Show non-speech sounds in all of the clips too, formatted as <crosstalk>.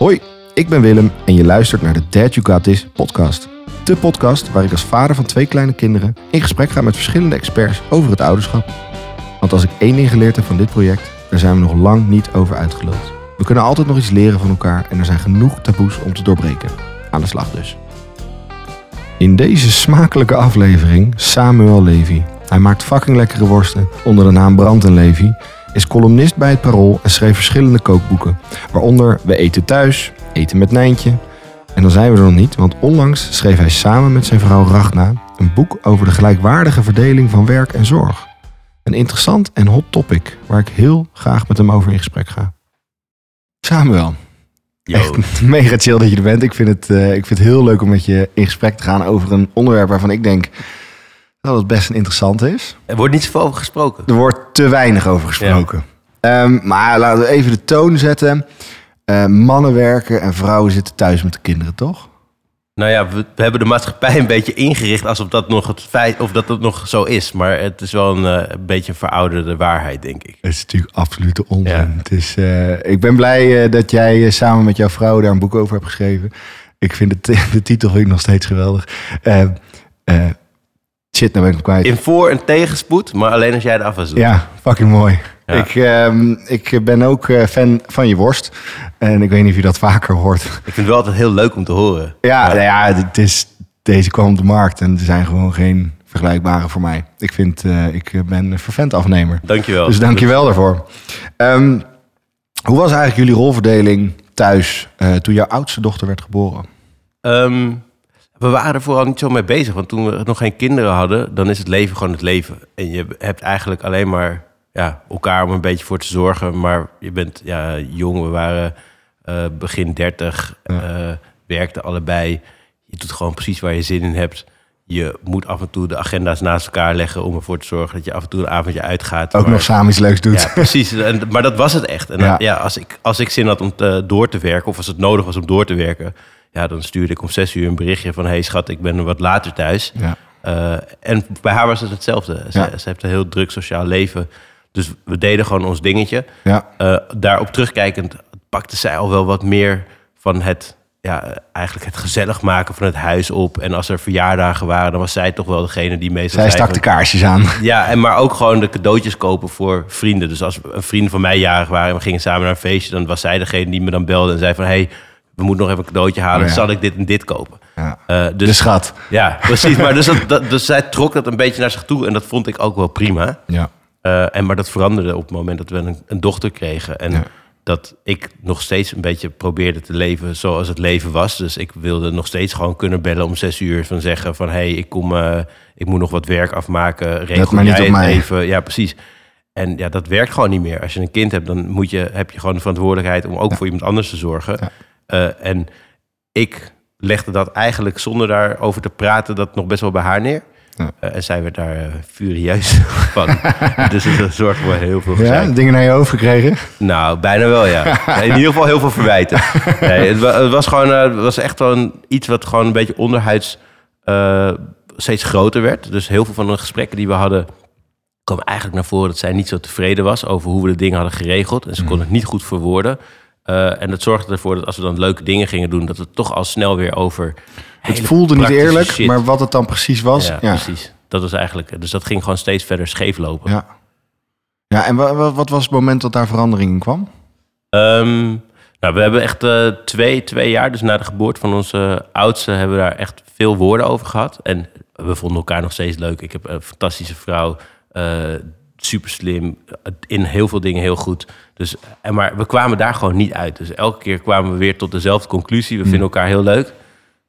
Hoi, ik ben Willem en je luistert naar de Dad You Got This podcast. De podcast waar ik als vader van twee kleine kinderen in gesprek ga met verschillende experts over het ouderschap. Want als ik één ding geleerd heb van dit project, daar zijn we nog lang niet over uitgeluld. We kunnen altijd nog iets leren van elkaar en er zijn genoeg taboes om te doorbreken. Aan de slag dus. In deze smakelijke aflevering Samuel Levy. Hij maakt fucking lekkere worsten onder de naam Brand Levy, is columnist bij het Parool en schreef verschillende kookboeken. Waaronder We eten thuis, Eten met Nijntje. En dan zijn we er nog niet, want onlangs schreef hij samen met zijn vrouw Ragna een boek over de gelijkwaardige verdeling van werk en zorg. Een interessant en hot topic waar ik heel graag met hem over in gesprek ga. Samuel, Yo. echt <laughs> mega chill dat je er bent. Ik vind, het, eh, ik vind het heel leuk om met je in gesprek te gaan over een onderwerp waarvan ik denk dat het best een interessant is. Er wordt niet zoveel over gesproken. Er wordt te weinig over gesproken. Ehm, maar laten we even de toon zetten. Eh, mannen werken en vrouwen zitten thuis met de kinderen, toch? Nou ja, we, we hebben de maatschappij een beetje ingericht alsof dat nog het feit of dat het nog zo is. Maar het is wel een, eh, een beetje een verouderde waarheid, denk ik. Het is natuurlijk absolute onzin. Ja. Het is, eh, ik ben blij eh, dat jij samen met jouw vrouw daar een boek over hebt geschreven. Ik vind het, <laughs> de titel vind ik nog steeds geweldig. Shit, nou ben ik hem kwijt. In voor- en tegenspoed, maar alleen als jij de afwas doet. Ja, fucking mooi. Ja. Ik, ehm, ik ben ook eh, fan van je worst. En ik weet niet of je dat vaker hoort. Ik vind het wel altijd heel leuk om te horen. Ja, nou ja het is, deze kwam op de markt en er zijn gewoon geen vergelijkbare voor mij. Ik, vind, eh, ik ben een vervent afnemer. Dankjewel. Dus dank je wel daarvoor. Ehm, hoe was eigenlijk jullie rolverdeling thuis eh, toen jouw oudste dochter werd geboren? Ehm, we waren er vooral niet zo mee bezig. Want toen we nog geen kinderen hadden, dan is het leven gewoon het leven. En je hebt eigenlijk alleen maar ja, elkaar om een beetje voor te zorgen. Maar je bent ja, jong, we waren eh, begin 30, eh werkten allebei. Je doet gewoon precies waar je zin in hebt. Je moet af en toe de agenda's naast elkaar leggen om ervoor te zorgen dat je af en toe een avondje uitgaat. Ook Maar- nog samen iets leuks doet. ja, precies. En, maar dat was het echt. En Ja. dan- ja. als, ik, als ik zin had om te, door te werken, of als het nodig was om door te werken, ja, dan stuurde ik om zes uur een berichtje van: hey schat, ik ben er wat later thuis. Ja. Eh, en bij haar was het hetzelfde. Ze, Ja. ze heeft een heel druk sociaal leven. Dus we deden gewoon ons dingetje. Ja. Eh, daarop terugkijkend pakte zij al wel wat meer van het, ja, eigenlijk het gezellig maken van het huis op. En als er verjaardagen waren, dan was zij toch wel degene die meestal Zij stak van- de kaarsjes aan. <laughs> ja, en maar ook gewoon de cadeautjes kopen voor vrienden. Dus als een vriend van mij jarig waren en we gingen samen naar een feestje, dan was zij degene die me dan belde en zei van hey, we moeten nog even een cadeautje halen. Oh ja. Zal ik dit en dit kopen? Ja. Eh, De dus schat. ja, precies. Maar dus, dat, dat- dus zij trok dat een beetje naar zich toe en dat vond ik ook wel prima. Ja. Eh, en maar dat veranderde op het moment dat we een, een dochter kregen. En Ja. dat ik nog steeds een beetje probeerde te leven zoals het leven was. Dus ik wilde nog steeds gewoon kunnen bellen om zes uur. Van zeggen van, hé, hey, ik, kom, eh, ik moet nog wat werk afmaken. Regel maar jij mij. even. Ja, precies. En ja, dat werkt gewoon niet meer. Als je een kind hebt, dan moet je, heb je gewoon de verantwoordelijkheid... om ook voor iemand anders te zorgen. Ja. Eh, en ik legde dat eigenlijk zonder daarover te praten... dat nog best wel bij haar neer. Ja. Eh, en zij werd daar eh, furieus <laughs> van. dus het zorgde voor heel veel ja, dingen naar je hoofd gekregen. Nou, bijna wel, ja. In ieder geval heel veel verwijten. Nee, het, wa- het was gewoon het was echt wel iets wat gewoon een beetje onderhuids steeds groter werd. Dus heel veel van de gesprekken die we hadden... kwam eigenlijk naar voren dat zij niet zo tevreden was... over hoe we de dingen hadden geregeld. En ze kon het niet goed verwoorden. Eh, en dat zorgde ervoor dat als we dan leuke dingen gingen doen... dat we toch al snel weer over... Het voelde niet eerlijk, shit- maar wat het dan precies was. ja, Ja, precies. Dat was eigenlijk... Dus dat ging gewoon steeds verder scheef lopen. ja. ja en wa- wa- wat was het moment dat daar verandering in kwam? Ehm, nou, we hebben echt eh, twee, twee jaar, dus na de geboorte van onze oudste, hebben we daar echt veel woorden over gehad. En we vonden elkaar nog steeds leuk. Ik heb een fantastische vrouw, super slim, in heel veel dingen heel goed. Dus, en maar we kwamen daar gewoon niet uit. Dus elke keer kwamen we weer tot dezelfde conclusie. We vinden elkaar heel leuk.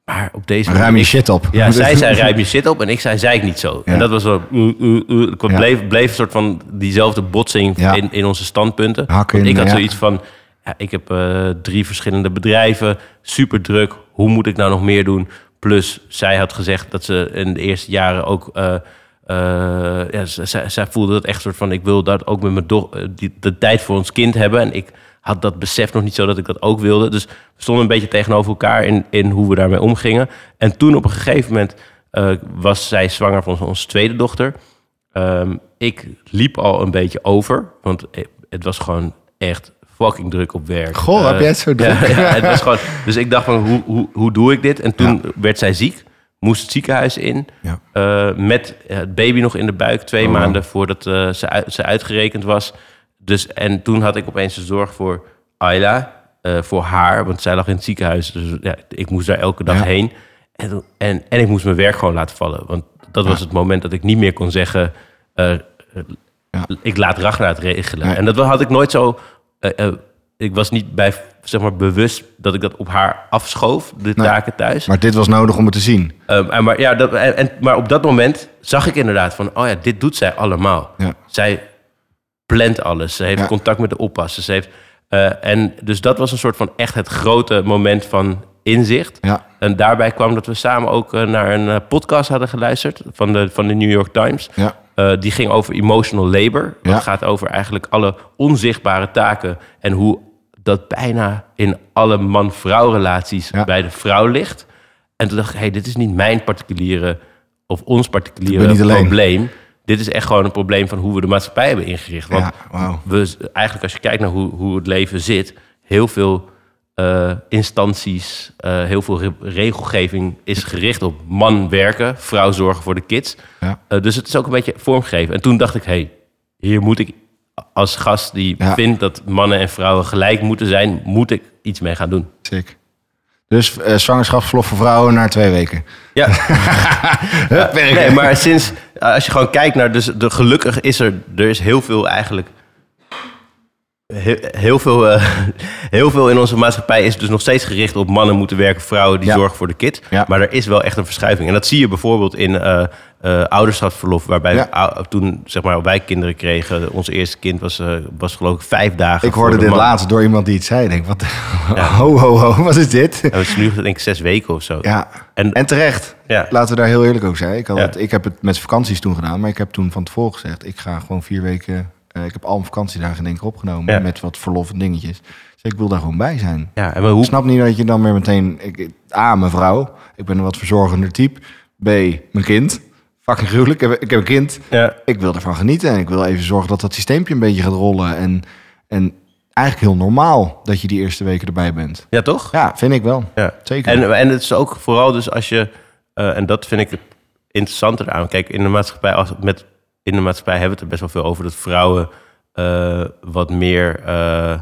Maar op deze Ruim je manier- shit op. ja, <laughs> zij zei ruim je shit op en ik zei zei ik niet zo. Ja. En dat was zo... Uh, uh, uh. Bleef, bleef een soort van diezelfde botsing Ja. in, in onze standpunten. Hakken Want in, ik had ja. zoiets van... Ja, ik heb eh, drie verschillende bedrijven, super druk. Hoe moet ik nou nog meer doen? Plus, zij had gezegd dat ze in de eerste jaren ook... eh, eh, ja, zij, zij voelde dat echt soort van... ik wil dat ook met mijn dochter... die de tijd voor ons kind hebben. En ik had dat besef nog niet zo dat ik dat ook wilde. Dus we stonden een beetje tegenover elkaar in, in hoe we daarmee omgingen. En toen op een gegeven moment eh, was zij zwanger van onze tweede dochter. Ehm, ik liep al een beetje over, want het was gewoon echt fucking druk op werk. Goh, heb Eh, jij het zo <laughs> druk? ja, het was gewoon, dus ik dacht van, hoe, hoe, hoe doe ik dit? En toen werd zij ziek, moest het ziekenhuis in. Ja. eh, met het baby nog in de buik, twee Oh, maanden voordat eh, ze, uit- ze uitgerekend was. Dus, en toen had ik opeens de zorg voor Ayla, eh, voor haar, want zij lag in het ziekenhuis. Dus ja, ik moest daar elke dag Ja. heen. En, en, en ik moest mijn werk gewoon laten vallen. Want dat was het moment dat ik niet meer kon zeggen... ik laat Ragnar het regelen. En dat had ik nooit zo... ik was niet bij, zeg maar, bewust dat ik dat op haar afschoof, de Nee. taken thuis. Maar dit was nodig om het te zien. Ehm, en maar, ja, dat, en, en- maar op dat moment zag ik inderdaad van... oh ja, dit doet zij allemaal. Ja. Zij plant alles. Ze heeft Ja. contact met de oppassers. Ze heeft, eh, en dus dat was een soort van echt het grote moment van inzicht. Ja. En daarbij kwam dat we samen ook eh, naar een eh, podcast hadden geluisterd... van de, van de New York Times. Ja. Die ging over emotional labor. Ja. Dat gaat over eigenlijk alle onzichtbare taken... en hoe dat bijna in alle man-vrouw relaties Ja. bij de vrouw ligt. En toen dacht ik, hey, dit is niet mijn particuliere of ons particuliere probleem. Dit is echt gewoon een probleem van hoe we de maatschappij hebben ingericht. Want Ja, we, eigenlijk als je kijkt naar hoe, hoe het leven zit, heel veel eh, instanties, eh, heel veel re- regelgeving is gericht op man werken, vrouw zorgen voor de kids. Ja. Eh, dus het is ook een beetje vormgegeven. En toen dacht ik, hey, hier moet ik als gast die Ja. vindt dat mannen en vrouwen gelijk moeten zijn, moet ik iets mee gaan doen. Sick. Dus eh zwangerschapsverlof voor vrouwen na twee weken. Ja, <laughs> Hup, nee, maar sinds, als je gewoon kijkt naar, dus de gelukkig is er, er is heel veel eigenlijk, heel, heel veel, eh, <laughs> heel veel in onze maatschappij is dus nog steeds gericht op mannen moeten werken, vrouwen die Ja. zorgen voor de kids. Ja. Maar er is wel echt een verschuiving. En dat zie je bijvoorbeeld in eh eh, ouderschapsverlof, waarbij Ja. ou- toen zeg maar, wij kinderen kregen, ons eerste kind was, eh, was geloof ik vijf dagen. Ik hoorde de dit laatst door iemand die het zei. Ik denk, wat, Ja. <laughs> ho, ho, ho, wat is dit? En het is nu denk ik zes weken of zo. Ja, En, en terecht. ja. Laten we daar heel eerlijk over zijn. Ik, had het, ik heb het met vakanties toen gedaan, maar ik heb toen van tevoren gezegd... ik ga gewoon vier weken... eh, ik heb al mijn vakantiedagen in één keer opgenomen met wat verlof en dingetjes. Dus ik wil daar gewoon bij zijn. ja, en maar hoe, Ik snap niet dat je dan weer meteen... Ik, A, mijn vrouw. Ik ben een wat verzorgender type. B, mijn kind. Fucking gruwelijk. Ik heb, ik heb een kind. ja, Ik wil ervan genieten. En ik wil even zorgen dat dat systeempje een beetje gaat rollen. En, en eigenlijk heel normaal dat je die eerste weken erbij bent. ja, toch? Ja, vind ik wel. Ja. Zeker. En, en het is ook vooral dus als je, eh, en dat vind ik interessanter aan. Kijk, in de maatschappij, als, met, in de maatschappij hebben we het er best wel veel over dat vrouwen eh, wat meer eh,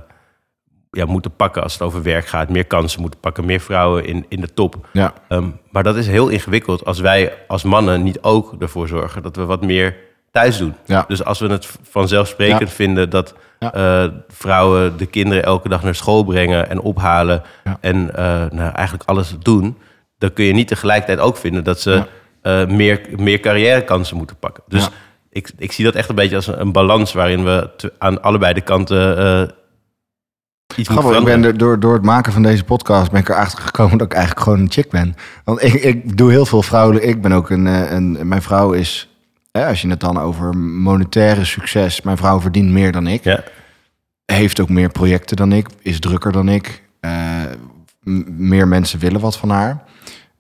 ja, moeten pakken als het over werk gaat. Meer kansen moeten pakken, meer vrouwen in, in de top. ja, Ehm, maar dat is heel ingewikkeld als wij als mannen niet ook ervoor zorgen dat we wat meer thuis doen. Ja. Dus als we het vanzelfsprekend Ja. vinden dat Ja. eh, vrouwen de kinderen elke dag naar school brengen en ophalen en eh, nou, eigenlijk alles doen, dan kun je niet tegelijkertijd ook vinden dat ze eh, meer, meer carrièrekansen moeten pakken. Dus ik, ik zie dat echt een beetje als een, een balans waarin we te- aan allebei de kanten iets moeten Grappig, ik ben er, door, door het maken van deze podcast ben ik erachter gekomen dat ik eigenlijk gewoon een chick ben. Want ik, ik doe heel veel vrouwelijk. Ik ben ook een, eh, een mijn vrouw is, hè, als je het dan over monetaire succes, mijn vrouw verdient meer dan ik. Ja, heeft ook meer projecten dan ik, is drukker dan ik. Eh, meer mensen willen wat van haar.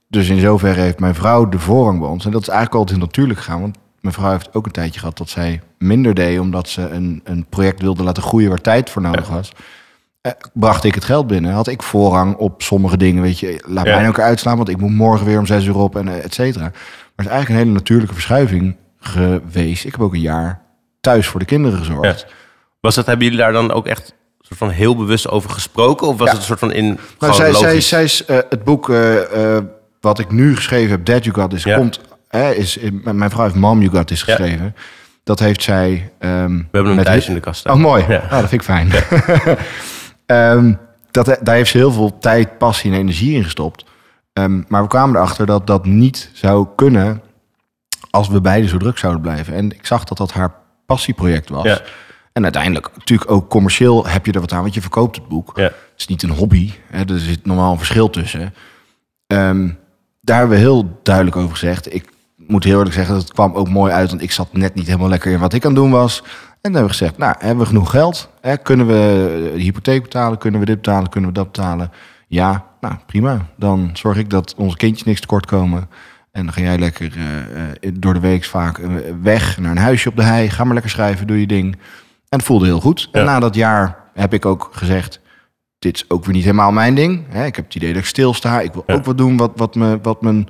Dus in zoverre heeft mijn vrouw de voorrang bij ons. En dat is eigenlijk altijd heel natuurlijk gegaan. Want mijn vrouw heeft ook een tijdje gehad dat zij minder deed... omdat ze een, een project wilde laten groeien waar tijd voor nodig Ja. Eh, bracht ik het geld binnen. Had ik voorrang op sommige dingen. Weet je, laat Ja. mij nou ook uitslaan... want ik moet morgen weer om zes uur op en eh, et cetera. Maar het is eigenlijk een hele natuurlijke verschuiving geweest. Ik heb ook een jaar thuis voor de kinderen gezorgd. Was dat, hebben jullie daar dan ook echt soort van heel bewust over gesproken? Of was Ja. het een soort van in Nou, zij, zij, zij is, eh, het boek wat ik nu geschreven heb, Dad You Got This, Ja. komt, hè, is, in- mijn vrouw heeft Mom You Got This Ja. geschreven. Dat heeft zij... ehm, We hebben hem met- thuis in de kast staan. Oh, mooi. Ja. Oh, dat vind ik fijn. <laughs> Ehm, dat, daar heeft ze heel veel tijd, passie en energie in gestopt. Ehm, maar we kwamen erachter dat dat niet zou kunnen als we beide zo druk zouden blijven. En ik zag dat dat haar passieproject was. Ja. En uiteindelijk, natuurlijk ook commercieel heb je er wat aan, want je verkoopt het boek. Ja. Het is niet een hobby. Hè, er zit normaal een verschil tussen. Ehm, daar hebben we heel duidelijk over gezegd. Ik moet heel eerlijk zeggen, dat het kwam ook mooi uit. Want ik zat net niet helemaal lekker in wat ik aan het doen was. En dan hebben we gezegd, nou, hebben we genoeg geld? Hè, kunnen we de hypotheek betalen? Kunnen we dit betalen? Kunnen we dat betalen? Ja, nou, prima. Dan zorg ik dat onze kindjes niks tekort komen. En dan ga jij lekker eh, eh, door de week vaak eh, weg naar een huisje op de hei. Ga maar lekker schrijven, doe je ding. En het voelde heel goed. En na dat jaar heb ik ook gezegd, dit is ook weer niet helemaal mijn ding. Hè, ik heb het idee dat ik stilsta. Ik wil Ja. ook wat doen wat, wat me, wat mijn,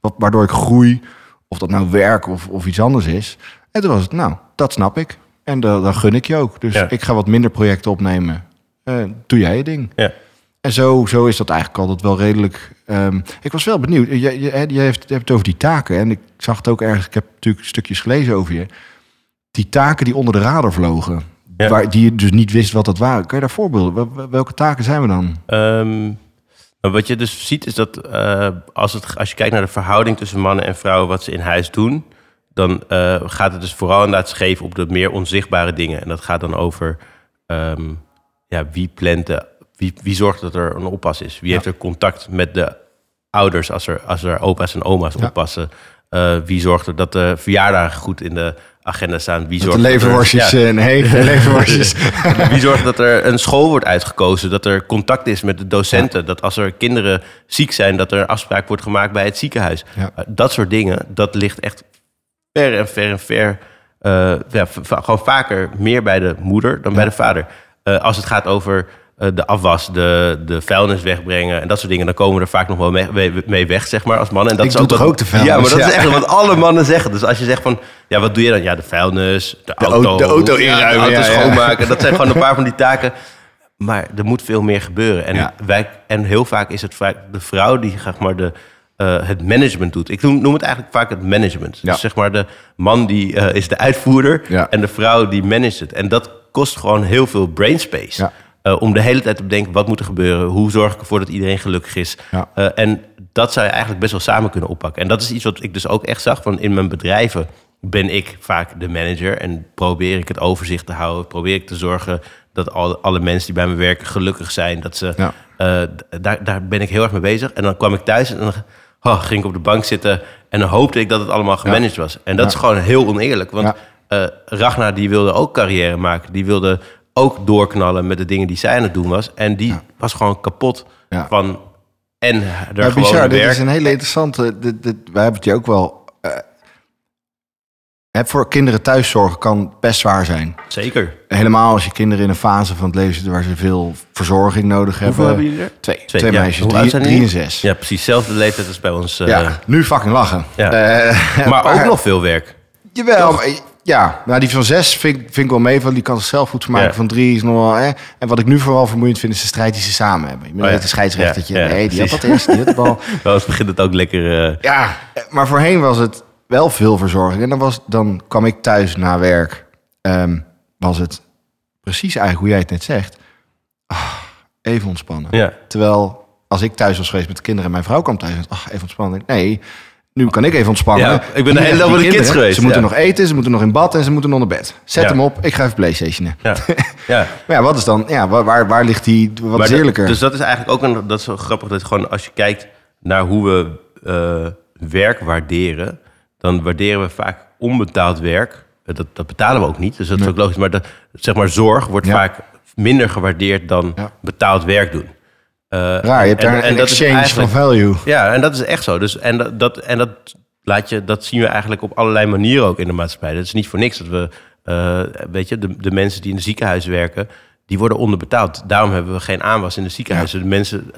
wat, waardoor ik groei. Of dat nou werk of, of iets anders is. En toen was het, nou, dat snap ik. En dan, dan gun ik je ook. Dus Ja. ik ga wat minder projecten opnemen. Eh, doe jij je ding. Ja. En zo, zo is dat eigenlijk altijd wel redelijk. ehm, ik was wel benieuwd. Je, je, je hebt het over die taken. En ik zag het ook ergens. Ik heb natuurlijk stukjes gelezen over je. Die taken die onder de radar vlogen. Ja. Waar, die je dus niet wist wat dat waren. Kan je daar voorbeelden? Wel- wel- Welke taken zijn we dan? Ehm, maar wat je dus ziet is dat eh, als, het, als je kijkt naar de verhouding tussen mannen en vrouwen, wat ze in huis doen, dan eh, gaat het dus vooral inderdaad scheef op de meer onzichtbare dingen. En dat gaat dan over ehm, ja, wie plant de, wie, wie zorgt dat er een oppas is? Wie Ja. heeft er contact met de ouders als er, als er opa's en oma's Ja. oppassen? Eh, wie zorgt er dat de verjaardagen goed in de agenda staan? Wie zorgt dat leverworstjes. Ja. eh, de leverworstjes. <laughs> Wie zorgt dat er een school wordt uitgekozen? Dat er contact is met de docenten? Dat als er kinderen ziek zijn, dat er een afspraak wordt gemaakt bij het ziekenhuis? Ja. Uh, dat soort dingen, dat ligt echt ver en ver en ver. uh, ja, v- gewoon vaker meer bij de moeder dan bij de vader. Uh, als het gaat over uh, de afwas, de, de vuilnis wegbrengen en dat soort dingen, dan komen we er vaak nog wel mee, mee- mee weg, zeg maar, als man. En dat Ik is doe wat- toch ook de vuilnis, Ja, maar dat ja. is echt wat alle mannen zeggen. Dus als je zegt van, ja, wat doe je dan? Ja, de vuilnis, de, au- auto, de auto inruimen, de auto schoonmaken. Dat zijn <laughs> gewoon een paar van die taken. Maar er moet veel meer gebeuren. En, wij, en heel vaak is het vaak de vrouw die zeg maar, de, eh, het management doet. Ik noem, het eigenlijk vaak het management. Ja. Dus zeg maar de man die eh, is de uitvoerder Ja. en de vrouw die managt het. En dat kost gewoon heel veel brainspace. Ja. Eh, om de hele tijd te bedenken, wat moet er gebeuren? Hoe zorg ik ervoor dat iedereen gelukkig is? En dat zou je eigenlijk best wel samen kunnen oppakken. En dat is iets wat ik dus ook echt zag. Van in mijn bedrijven ben ik vaak de manager. En probeer ik het overzicht te houden. Probeer ik te zorgen dat alle, alle mensen die bij me werken gelukkig zijn. Dat ze, daar, daar ben ik heel erg mee bezig. En dan kwam ik thuis en dan oh, ging ik op de bank zitten. En dan hoopte ik dat het allemaal gemanaged was. En dat is gewoon heel oneerlijk. Want eh, Ragnar die wilde ook carrière maken. Die wilde ook doorknallen met de dingen die zij aan het doen was. En die was gewoon kapot Ja. van... En er Ja, bizar. Dit is een hele interessante. Dit, dit, wij hebben het je ook wel. eh, hè, voor kinderen thuiszorgen kan best zwaar zijn. Zeker. Helemaal als je kinderen in een fase van het leven zitten waar ze veel verzorging nodig hebben. hebben jullie er? Twee. Twee, Twee, ja. meisjes, Hoe drie, drie en zes. Ja, precies. Zelfde leeftijd als bij ons. eh, Ja, nu fucking lachen. Ja. Eh, <laughs> Maar ook nog veel werk. Jawel, maar, ja. Nou, die van zes vind, ik- vind ik wel mee, van die kan zichzelf goed vermaken. Ja. Van drie is nog wel... Hè. En wat ik nu vooral vermoeiend vind, is de strijd die ze samen hebben. Je Oh ja. weet, de scheidsrechtertje. Ja, ja, nee, die had dat eerst, die had de bal. <laughs> Wel eens begint het ook lekker... eh, Ja, maar voorheen was het wel veel verzorging. En dan, was, dan kwam ik thuis na werk. ehm, was het precies eigenlijk hoe jij het net zegt. Ah, even ontspannen. ja. Terwijl als ik thuis was geweest met de kinderen en mijn vrouw kwam thuis. en ach, even ontspannen. Nee, nu kan ik even ontspannen. Ja, ik ben de hele dag met de kids geweest, Ze moeten nog eten, ze moeten nog in bad en ze moeten nog naar bed. Zet Ja. hem op, ik ga even Playstationen. Ja. <laughs> ja. Maar ja, wat is dan? Ja, waar, waar, waar ligt die? Wat Maar is eerlijker? dus dat is eigenlijk ook een, dat is zo grappig dat gewoon als je kijkt naar hoe we eh, werk waarderen, dan waarderen we vaak onbetaald werk. Eh, Dat, dat betalen we ook niet, dus dat is ook logisch. Maar zeg maar zorg wordt Ja. vaak minder gewaardeerd dan Ja. betaald werk doen. Eh, Raar, je hebt en- daar en een exchange van value. Ja, en dat is echt zo. Dus, en dat, dat, en dat, laat je, dat zien we eigenlijk op allerlei manieren ook in de maatschappij. Dat is niet voor niks dat we, eh, weet je, de, de mensen die in de ziekenhuis werken, die worden onderbetaald. Daarom hebben we geen aanwas in de ziekenhuizen. De mensen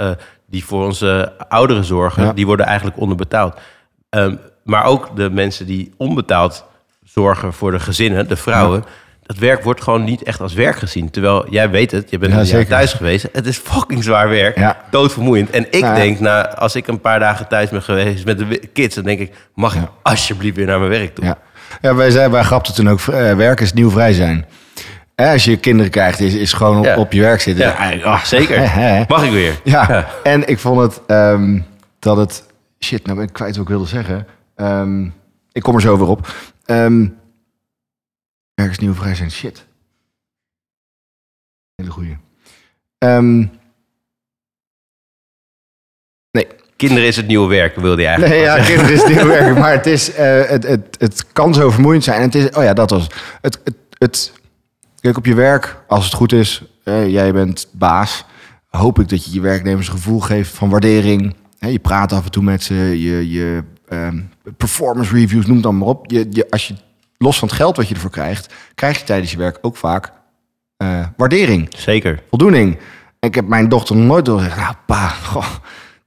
die voor onze ouderen zorgen, Ja. die worden eigenlijk onderbetaald. Ehm, maar ook de mensen die onbetaald zorgen voor de gezinnen, de vrouwen. Dat werk wordt gewoon niet echt als werk gezien. Terwijl jij weet het, je bent Ja, een thuis geweest. Het is fucking zwaar werk. Ja. Doodvermoeiend. En ik Nou denk, nou, als ik een paar dagen thuis ben geweest met de kids, dan denk ik, mag ik alsjeblieft weer naar mijn werk toe? Ja, wij, zei, wij grapten toen ook, eh, werken is nieuw vrij zijn. Eh, als je kinderen krijgt, is, is gewoon op, je werk zitten. Ja, ah, zeker. <laughs> Mag ik weer? Ja, Ja. en ik vond het ehm, dat het... Shit, nou ben ik kwijt wat ik wilde zeggen. Ehm, ik kom er zo weer op. Werk is nieuw vrij zijn. Shit. Hele goeie. Ehm, Kinderen is het nieuwe werk, wilde je eigenlijk. Nee, ja, kinderen is nieuw werk. Maar het, is, <laughs> eh, het, het, het kan zo vermoeiend zijn. En het is, oh ja, dat was het. het, het kijk, op je werk, als het goed is, jij bent baas, hoop ik dat je je werknemers een gevoel geeft van waardering. Je praat af en toe met ze, je, je ehm, performance reviews, noem het dan maar op. Je, je, als je los van het geld wat je ervoor krijgt, krijg je tijdens je werk ook vaak eh, waardering, Zeker. voldoening. Ik heb mijn dochter nog nooit door gezegd, nou pa, goh,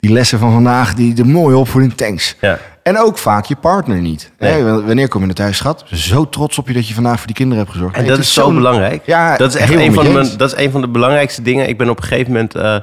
die lessen van vandaag, die de mooie opvoeding, thanks. Ja. En ook vaak je partner niet. Nee. Wanneer kom je naar thuis, schat? Zo trots op je dat je vandaag voor die kinderen hebt gezorgd. En dat is zo zo'n- belangrijk. Ja, dat is echt een van, eens. dat is een van de belangrijkste dingen. Ik ben op een gegeven moment eh,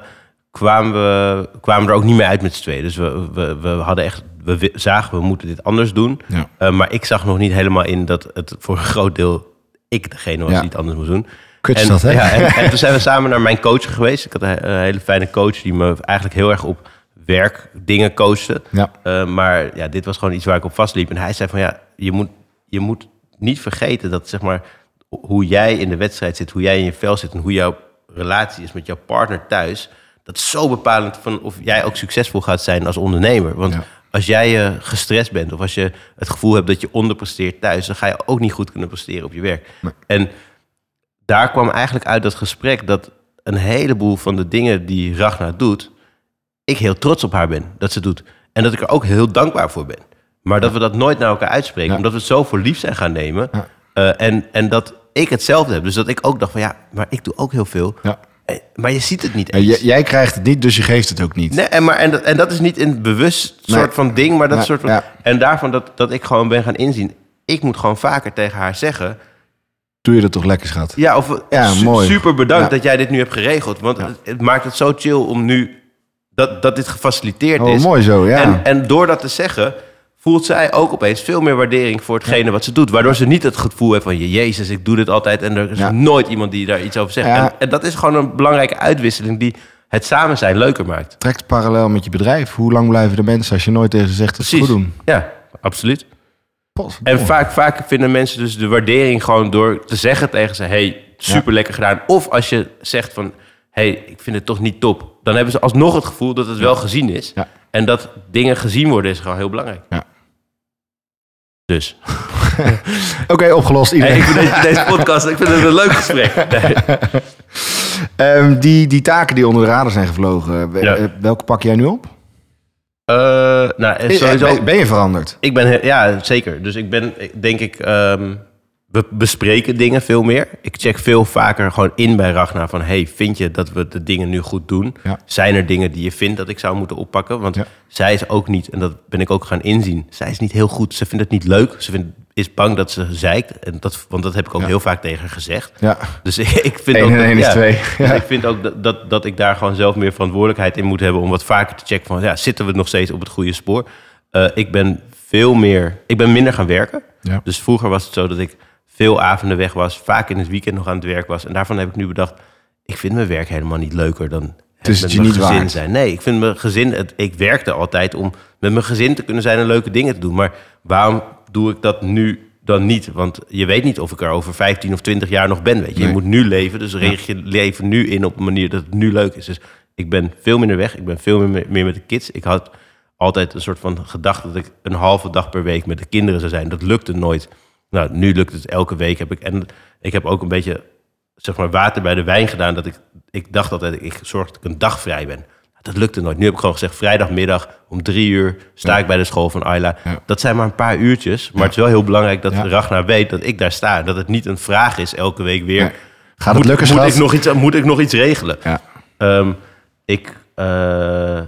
kwamen we kwamen er ook niet meer uit met z'n tweeën. Dus we, we, we hadden echt we zagen we moeten dit anders doen. Ja. Eh, maar ik zag nog niet helemaal in dat het voor een groot deel ik degene was Ja. die het anders moest doen. Kut en, dat, hè? Ja, en, en toen zijn we samen naar mijn coach geweest. Ik had een, een hele fijne coach die me eigenlijk heel erg op werkdingen coachte. Ja. Uh, maar ja, dit was gewoon iets waar ik op vastliep. En hij zei van ja, je moet, je moet niet vergeten dat zeg maar hoe jij in de wedstrijd zit, hoe jij in je vel zit en hoe jouw relatie is met jouw partner thuis. Dat is zo bepalend van of jij ook succesvol gaat zijn als ondernemer. Want Ja. Als jij uh, gestrest bent of als je het gevoel hebt dat je onderpresteert thuis, dan ga je ook niet goed kunnen presteren op je werk. Nee. En daar kwam eigenlijk uit dat gesprek dat een heleboel van de dingen die Ragnar doet, ik heel trots op haar ben dat ze doet. En dat ik er ook heel dankbaar voor ben. Maar dat we dat nooit naar elkaar uitspreken, Ja. omdat we het zo voor lief zijn gaan nemen. Ja. Uh, en, en dat ik hetzelfde heb. Dus dat ik ook dacht van ja, maar ik doe ook heel veel. Ja. Eh, Maar je ziet het niet Ja, eens. j- jij krijgt het niet, dus je geeft het ook niet. Nee, en, maar, en, dat, en dat is niet een bewust Nee. soort van ding, maar dat Nee, soort van. ja. En daarvan dat, dat ik gewoon ben gaan inzien. Ik moet gewoon vaker tegen haar zeggen. Doe je dat toch lekker, schat? Ja, of Ja, su- mooi. super bedankt Ja. dat jij dit nu hebt geregeld. Want Ja. het, het maakt het zo chill om nu dat, dat dit gefaciliteerd Oh, is. mooi zo, ja. En, en door dat te zeggen, voelt zij ook opeens veel meer waardering voor hetgene wat ze doet. Waardoor ze niet het gevoel heeft van, jezus, ik doe dit altijd en er is Ja. nooit iemand die daar iets over zegt. Ja. En, en dat is gewoon een belangrijke uitwisseling die het samen zijn leuker maakt. Trekt parallel met je bedrijf. Hoe lang blijven de mensen als je nooit tegen ze zegt dat ze goed doen? Ja, absoluut. En vaak, vaak vinden mensen dus de waardering gewoon door te zeggen tegen ze: hey, super lekker gedaan. Of als je zegt van: hey, ik vind het toch niet top. Dan hebben ze alsnog het gevoel dat het wel gezien is. En dat dingen gezien worden is gewoon heel belangrijk. Ja. Dus. <laughs> Oké, opgelost. Hey, Iedereen. ik vind deze, deze podcast ik vind het een leuk gesprek. Nee. <laughs> Ehm, die, die taken die onder de radar zijn gevlogen, Ja. eh, welke pak jij nu op? Eh, nou, eh, sowieso. Ben, ben je veranderd? Ik ben, ja, zeker. Dus ik ben, denk ik, ehm, we bespreken dingen veel meer. Ik check veel vaker gewoon in bij Ragnar van, hey, vind je dat we de dingen nu goed doen? Ja. Zijn er dingen die je vindt dat ik zou moeten oppakken? Want Ja. zij is ook niet, en dat ben ik ook gaan inzien, zij is niet heel goed. Ze vindt het niet leuk. Ze vindt, is bang dat ze zeikt. En dat, want dat heb ik ook Ja. heel vaak tegen haar gezegd. Ja. Dus <laughs> ik, vind Eén ook en dat- is ja. twee. Dus ik vind ook dat, dat, dat ik daar gewoon zelf meer verantwoordelijkheid in moet hebben om wat vaker te checken van ja, zitten we nog steeds op het goede spoor? Eh, ik ben veel meer, ik ben minder gaan werken. Dus vroeger was het zo dat ik veel avonden weg was, vaak in het weekend nog aan het werk was. En daarvan heb ik nu bedacht, ik vind mijn werk helemaal niet leuker dan Het met het je mijn niet gezin waard. zijn. Nee, ik vind mijn gezin, het, ik werkte altijd om met mijn gezin te kunnen zijn en leuke dingen te doen. Maar waarom doe ik dat nu dan niet? Want je weet niet of ik er over 15 of 20 jaar nog ben. Weet je, Nee. je moet nu leven, dus richt je leven nu in op een manier dat het nu leuk is. Dus ik ben veel minder weg, ik ben veel meer, meer met de kids. Ik had altijd een soort van gedachte dat ik een halve dag per week met de kinderen zou zijn. Dat lukte nooit. Nou, nu lukt het elke week. Heb ik, en ik heb ook een beetje zeg maar, water bij de wijn gedaan. Dat ik, ik dacht altijd, ik zorg dat ik een dag vrij ben. Dat lukte nooit. Nu heb ik gewoon gezegd, vrijdagmiddag om drie uur sta Ja. ik bij de school van Ayla. Ja. Dat zijn maar een paar uurtjes. Maar het is wel heel belangrijk dat. Ragnar weet dat ik daar sta. Dat het niet een vraag is elke week weer. Gaat het moet, lukken, moet schat? ik, nog iets, moet ik nog iets regelen? Ja. Ehm, ik eh,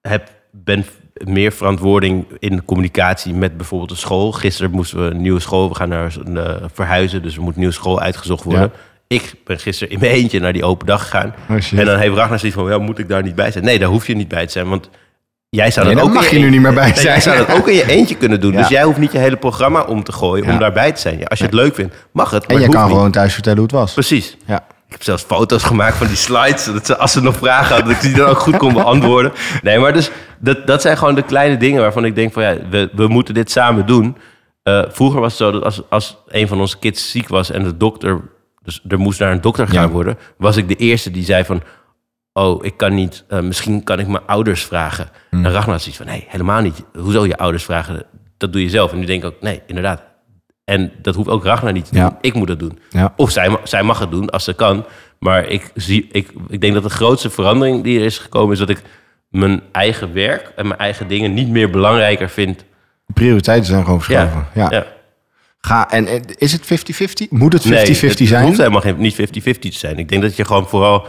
heb, ben meer verantwoording in communicatie met bijvoorbeeld de school. Gisteren moesten we een nieuwe school, we gaan naar een, eh, verhuizen, dus er moet een nieuwe school uitgezocht worden. Ja. Ik ben gisteren in mijn eentje naar die open dag gegaan. Oh, en dan heeft Ragnar zoiets van, ja, moet ik daar niet bij zijn? Nee, daar hoef je niet bij te zijn, want jij zou Nee, dat ook mag je nu niet meer bij <laughs> Nee, zijn. jij zou dat ook in je eentje kunnen doen. Ja. Dus jij hoeft niet je hele programma om te gooien Ja. om daarbij te zijn. Als je het leuk vindt, mag het. En je kan niet. gewoon thuis vertellen hoe het was. Precies. Ja. Ik heb zelfs foto's gemaakt van die slides, zodat ze, als ze nog vragen hadden, dat ik die dan ook goed kon beantwoorden. Nee, maar dus, dat, dat zijn gewoon de kleine dingen waarvan ik denk van ja, we, we moeten dit samen doen. Eh, vroeger was het zo dat als, als een van onze kids ziek was en de dokter, dus er moest naar een dokter gaan Ja. worden, was ik de eerste die zei van, oh, ik kan niet, eh, misschien kan ik mijn ouders vragen. Hmm. En Ragnar had zoiets van, nee, helemaal niet. Hoezo je ouders vragen? Dat doe je zelf. En nu denk ik ook, nee, inderdaad. En dat hoeft ook Ragnar niet te doen. Ja. Ik moet dat doen. Ja. Of zij, zij mag het doen als ze kan. Maar ik, zie, ik, ik denk dat de grootste verandering die er is gekomen... is dat ik mijn eigen werk en mijn eigen dingen niet meer belangrijker vind. Prioriteiten zijn gewoon verschoven. Ja. ja. Ga, en is het 50-50? Moet het 50-50 Nee, het zijn? hoeft helemaal geen, niet 50-50 te zijn. Ik denk dat je gewoon vooral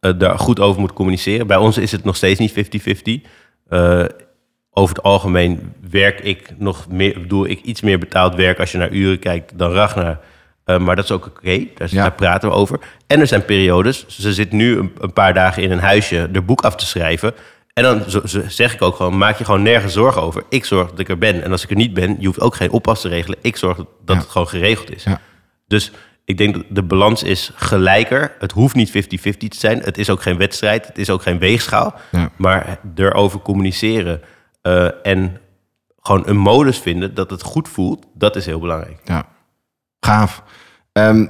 eh, daar goed over moet communiceren. Bij ons is het nog steeds niet 50-50. Eh, over het algemeen werk ik nog meer, doe ik iets meer betaald werk als je naar uren kijkt dan Ragnar. Eh, maar dat is ook oké, daar, Ja. daar praten we over. En er zijn periodes, ze zit nu een, een paar dagen in een huisje er boek af te schrijven. En dan zo- zo zeg ik ook gewoon, maak je gewoon nergens zorgen over. Ik zorg dat ik er ben. En als ik er niet ben, je hoeft ook geen oppas te regelen. Ik zorg dat, dat Ja. het gewoon geregeld is. Ja. Dus ik denk dat de balans is gelijker. Het hoeft niet 50-50 te zijn. Het is ook geen wedstrijd. Het is ook geen weegschaal. Maar erover communiceren eh, en gewoon een modus vinden dat het goed voelt, dat is heel belangrijk. Ja, gaaf. Ehm,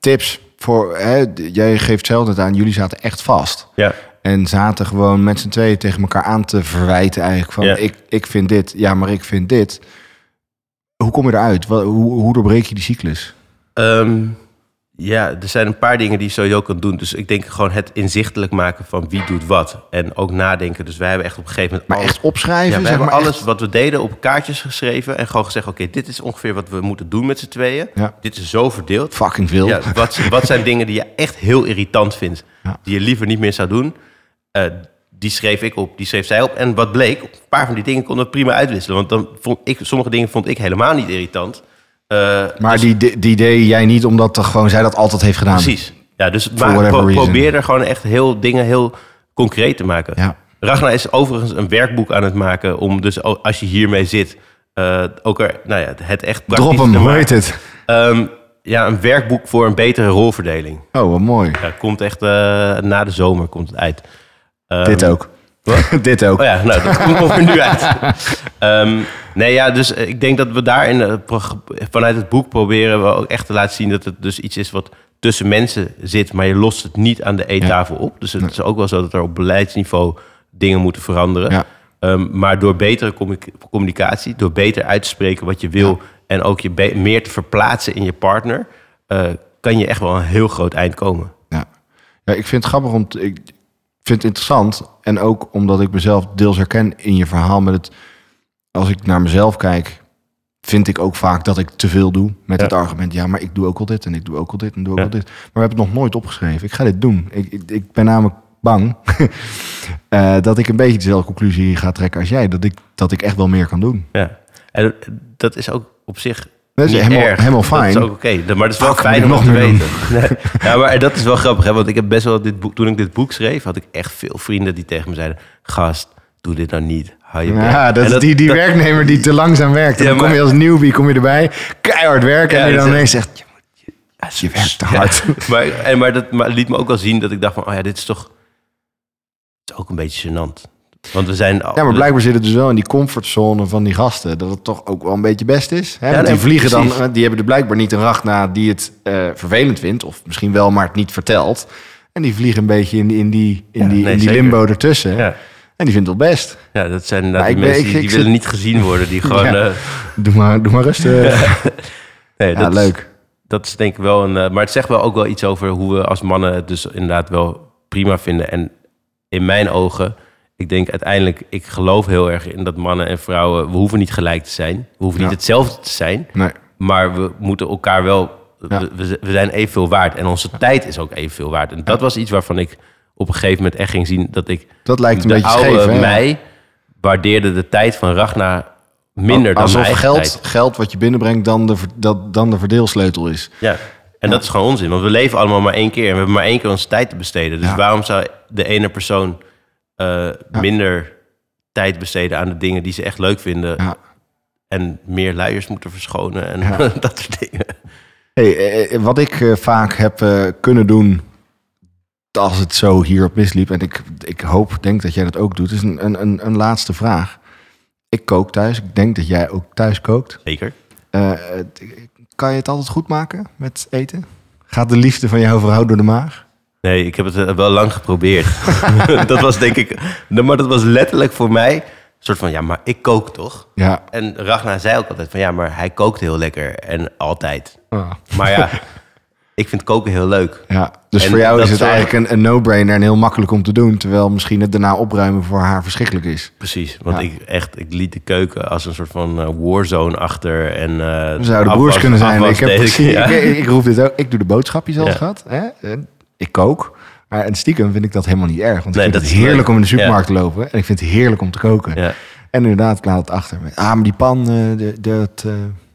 tips voor, hè, jij geeft zelf het aan, jullie zaten echt vast. Ja, En zaten gewoon met z'n tweeën tegen elkaar aan te verwijten eigenlijk. Van Ja. ik, ik vind dit, ja, maar ik vind dit. Hoe kom je eruit? Wat, hoe, hoe doorbreek je die cyclus? Ehm, ja, er zijn een paar dingen die je sowieso kan doen. Dus ik denk gewoon het inzichtelijk maken van wie doet wat. En ook nadenken. Dus wij hebben echt op een gegeven moment... Maar alles- echt opschrijven? Ja, we hebben maar alles echt- wat we deden op kaartjes geschreven. En gewoon gezegd, oké, dit is ongeveer wat we moeten doen met z'n tweeën. Ja. Dit is zo verdeeld. fucking veel. Ja, wat, wat zijn dingen die je echt heel irritant vindt, die je liever niet meer zou doen? Eh, die schreef ik op, die schreef zij op. En wat bleek, een paar van die dingen konden we prima uitwisselen. Want dan vond ik, sommige dingen vond ik helemaal niet irritant. Eh, Maar die, die, die deed jij niet omdat gewoon zij dat altijd heeft gedaan. precies. Ja, dus maar, pro- reason. probeer er gewoon echt heel dingen heel concreet te maken. Ja. Ragnar is overigens een werkboek aan het maken om dus als je hiermee zit, eh, ook er, nou ja, het echt praktisch Drop hem, te hoe heet het? Ehm, ja, een werkboek voor een betere rolverdeling. Oh, wat mooi. Ja, komt echt eh, na de zomer komt het uit. Ehm, dit ook. Wat? <laughs> dit ook. Oh ja, nou, dat komt er nu uit. <laughs> Ehm, nee, ja, dus eh, ik denk dat we daar in, pro- vanuit het boek proberen we ook echt te laten zien dat het dus iets is wat tussen mensen zit, maar je lost het niet aan de eettafel op. Dus het is ook wel zo dat er op beleidsniveau dingen moeten veranderen. Ja. Ehm, maar door betere commu- communicatie, door beter uit te spreken wat je wil en ook je meer te verplaatsen in je partner, eh, kan je echt wel een heel groot eind komen. Ja. ja, ik vind het grappig om. te- ik vind het interessant. En ook omdat ik mezelf deels herken in je verhaal met het. Als ik naar mezelf kijk, vind ik ook vaak dat ik te veel doe met Ja. het argument. Ja, maar ik doe ook al dit en ik doe ook al dit en doe ook Ja. al dit. Maar we hebben het nog nooit opgeschreven. Ik ga dit doen. Ik, ik, ik ben namelijk bang <laughs> eh, dat ik een beetje dezelfde conclusie ga trekken als jij. Dat ik, dat ik echt wel meer kan doen. Ja. En dat is ook op zich Dat is niet helemaal- erg. helemaal Dat fijn. is ook oké. Maar het is wel Fuck, fijn om nog te weten. Nee. <laughs> Ja, maar dat is wel grappig, hè? want ik heb best wel dit boek. Toen ik dit boek schreef, had ik echt veel vrienden die tegen me zeiden: Gast, doe dit nou niet. Hou je bek." Ja, dat is die, die dat- werknemer die te langzaam werkt. Ja, dan kom je als newbie kom je erbij, keihard werken. Ja, en je dan ineens zegt, je, moet- je werkt te hard. <laughs> maar, en, maar dat maar liet me ook wel zien dat ik dacht: van, Oh ja, dit is toch. Het is ook een beetje gênant. Want we zijn. Ja, maar blijkbaar zit het dus wel in die comfortzone van die gasten. Dat het toch ook wel een beetje best is. Hè? Want nee, die vliegen precies. dan, eh, die hebben er blijkbaar niet een Ragna die het eh, vervelend vindt. Of misschien wel, maar het niet vertelt. En die vliegen een beetje in, die- in die, in Ja, die, nee, in die limbo ertussen. Ja, En die vindt het wel best. ja, dat zijn nou, die mensen ik- die, die ik willen niet gezien worden. Die <laughs> gewoon. Eh, Doe maar, doe maar rustig. <laughs> nee, ja, dat is- leuk. Dat is denk ik wel een. maar het zegt wel ook wel iets over hoe we als mannen het dus inderdaad wel prima vinden. En in mijn ogen, ik denk uiteindelijk, ik geloof heel erg in dat mannen en vrouwen, we hoeven niet gelijk te zijn. We hoeven Ja. niet hetzelfde te zijn. Nee. Maar we moeten elkaar wel. Ja. We, zijn evenveel waard. En onze tijd is ook evenveel waard. En dat was iets waarvan ik op een gegeven moment echt ging zien dat ik. Dat lijkt een de beetje oude scheef. mij waardeerde de tijd van Ragnar minder dan Alsof geld, tijd. geld wat je binnenbrengt dan de, dat, dan de verdeelsleutel is. Ja, en dat is gewoon onzin. Want we leven allemaal maar één keer. En we hebben maar één keer onze tijd te besteden. Dus waarom zou de ene persoon eh, minder tijd besteden aan de dingen die ze echt leuk vinden... Ja. en meer luiers moeten verschonen en Ja. <laughs> dat soort dingen. Hey, eh, wat ik eh, vaak heb eh, kunnen doen als het zo hierop misliep, en ik, ik hoop, denk dat jij dat ook doet, is een, een, een, laatste vraag. Ik kook thuis. Ik denk dat jij ook thuis kookt. Zeker. Eh, kan je het altijd goed maken met eten? Gaat de liefde van jouw vrouw door de maag? Nee, ik heb het eh, wel lang geprobeerd. <laughs> <laughs> dat was denk ik... Maar dat was letterlijk voor mij een soort van... Ja, maar ik kook toch? Ja. En Ragnar zei ook altijd van... Ja, maar hij kookt heel lekker en altijd. Ah. Maar ja, <laughs> ik vind koken heel leuk. Ja, dus En voor jou is het eigenlijk een, een no-brainer en heel makkelijk om te doen. Terwijl misschien het daarna opruimen voor haar verschrikkelijk is. Precies, want Ja. ik echt, ik liet de keuken als een soort van eh, warzone achter. En, eh We zouden afwas- broers kunnen zijn. Ik, heb, deed precies- ja. ik, ik, ik roep dit ook. Ik doe de boodschapjes al Ja. gehad. Hè? En ik kook. Maar en stiekem vind ik dat helemaal niet erg. Want Nee, ik vind dat het heerlijk leuk. om in de supermarkt te lopen. En ik vind het heerlijk om te koken. Ja, En inderdaad, ik laat het achter. Ah, maar die pan, eh, de, dat, eh,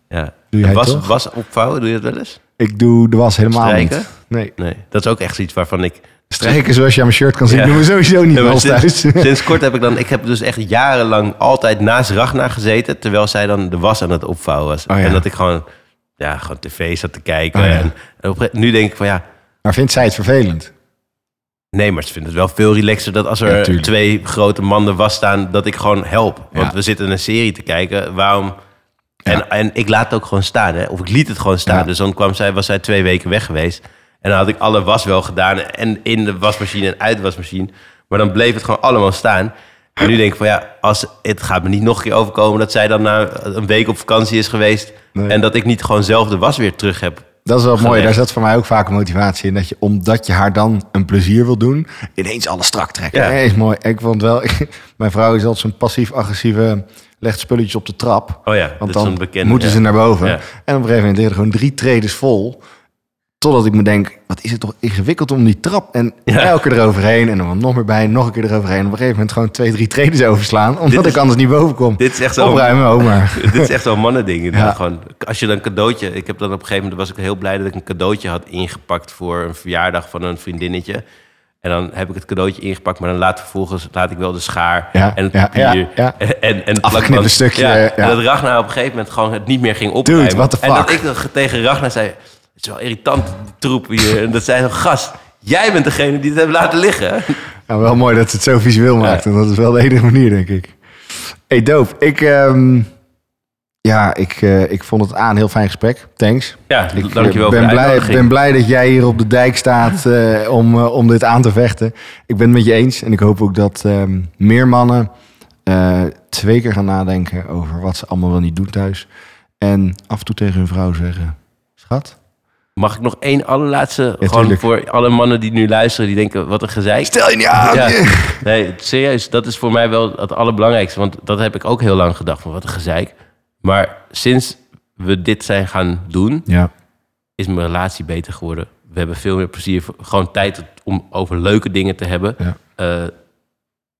ja. Doe jij was, toch? was opvouwen, doe je dat wel eens? ik doe de was helemaal Strijken? niet. Nee. Nee, dat is ook echt iets waarvan ik... Strijken zoals je aan mijn shirt kan zien, Ja. doen we sowieso niet Ja, ons thuis. sinds, kort heb ik dan... Ik heb dus echt jarenlang altijd naast Ragnar gezeten... terwijl zij dan de was aan het opvouwen was. Oh ja. En dat ik gewoon, ja, gewoon tv zat te kijken. Oh en, en op, nu denk ik van ja... Maar vindt zij het vervelend? Nee, maar ze vinden het wel veel relaxer dat als er twee grote mannen was staan... dat ik gewoon help. Want Ja. we zitten een serie te kijken. Waarom... Ja. En, en ik laat het ook gewoon staan. Hè? Of ik liet het gewoon staan. Dus dan kwam zij, was zij twee weken weg geweest. En dan had ik alle was wel gedaan. En in de wasmachine en uit de wasmachine. Maar dan bleef het gewoon allemaal staan. En nu denk ik van ja, als, het gaat me niet nog een keer overkomen... dat zij dan na een week op vakantie is geweest... Nee. en dat ik niet gewoon zelf de was weer terug heb. Dat is wel mooi. Daar zat voor mij ook vaak een motivatie in. Dat je, omdat je haar dan een plezier wil doen, ineens alles strak trekken. Ja. Nee, is mooi. Ik vond wel, <laughs> mijn vrouw is altijd zo'n passief-agressieve, legt spulletjes op de trap. Oh ja, Want dat is dan een bekende. moeten ja. ze naar boven. Ja. En op een gegeven moment er gewoon drie tredes vol. Totdat ik me denk, wat is het toch ingewikkeld om die trap... en Ja. elke keer eroverheen en dan nog meer bij... en nog een keer eroverheen. En op een gegeven moment gewoon twee, drie tredes overslaan... omdat is- ik anders niet boven kom. Dit is echt zo... Opruimen, ook maar. <laughs> Dit is echt zo'n mannending. Ja. Gewoon, als je dan een cadeautje... Ik heb dan op een gegeven moment was ik heel blij dat ik een cadeautje had ingepakt voor een verjaardag van een vriendinnetje. En dan heb ik het cadeautje ingepakt, maar dan laat vervolgens laat ik wel de schaar Ja, en het papier ja, ja. en, en het stukje. En dat Ragnar op een gegeven moment gewoon het niet meer ging opruimen. the En dat ik tegen Ragnar zei, het is wel irritant die troep hier. En dat zei zo, gast, jij bent degene die het heeft laten liggen. Nou, wel mooi dat ze het zo visueel maakt. En dat is wel de enige manier, denk ik. Hey, doop. Ik, ehm, ja, ik, eh, ik vond het aan heel fijn gesprek. Thanks. Ja, Ik dankjewel ben voor blij, ben blij dat jij hier op de dijk staat eh, om, eh, om dit aan te vechten. Ik ben het met je eens. En ik hoop ook dat ehm, meer mannen eh, twee keer gaan nadenken over wat ze allemaal wel niet doen thuis. En af en toe tegen hun vrouw zeggen... Schat, Mag ik nog één allerlaatste, gewoon tuurlijk. voor alle mannen die nu luisteren, die denken, wat een gezeik. stel je niet aan. Ja, nee, serieus, dat is voor mij wel het allerbelangrijkste. Want dat heb ik ook heel lang gedacht, van wat een gezeik. Maar sinds we dit zijn gaan doen, Ja, is mijn relatie beter geworden. We hebben veel meer plezier, gewoon tijd om over leuke dingen te hebben. Ja. Eh,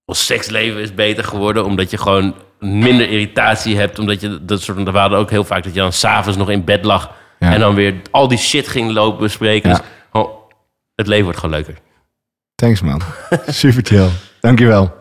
ons seksleven is beter geworden, omdat je gewoon minder irritatie hebt. Omdat je, dat soort, we hadden ook heel vaak dat je dan s'avonds nog in bed lag. Ja. En dan weer al die shit ging lopen bespreken. Dus gewoon, het leven wordt gewoon leuker. thanks man. <laughs> Super chill. Dankjewel.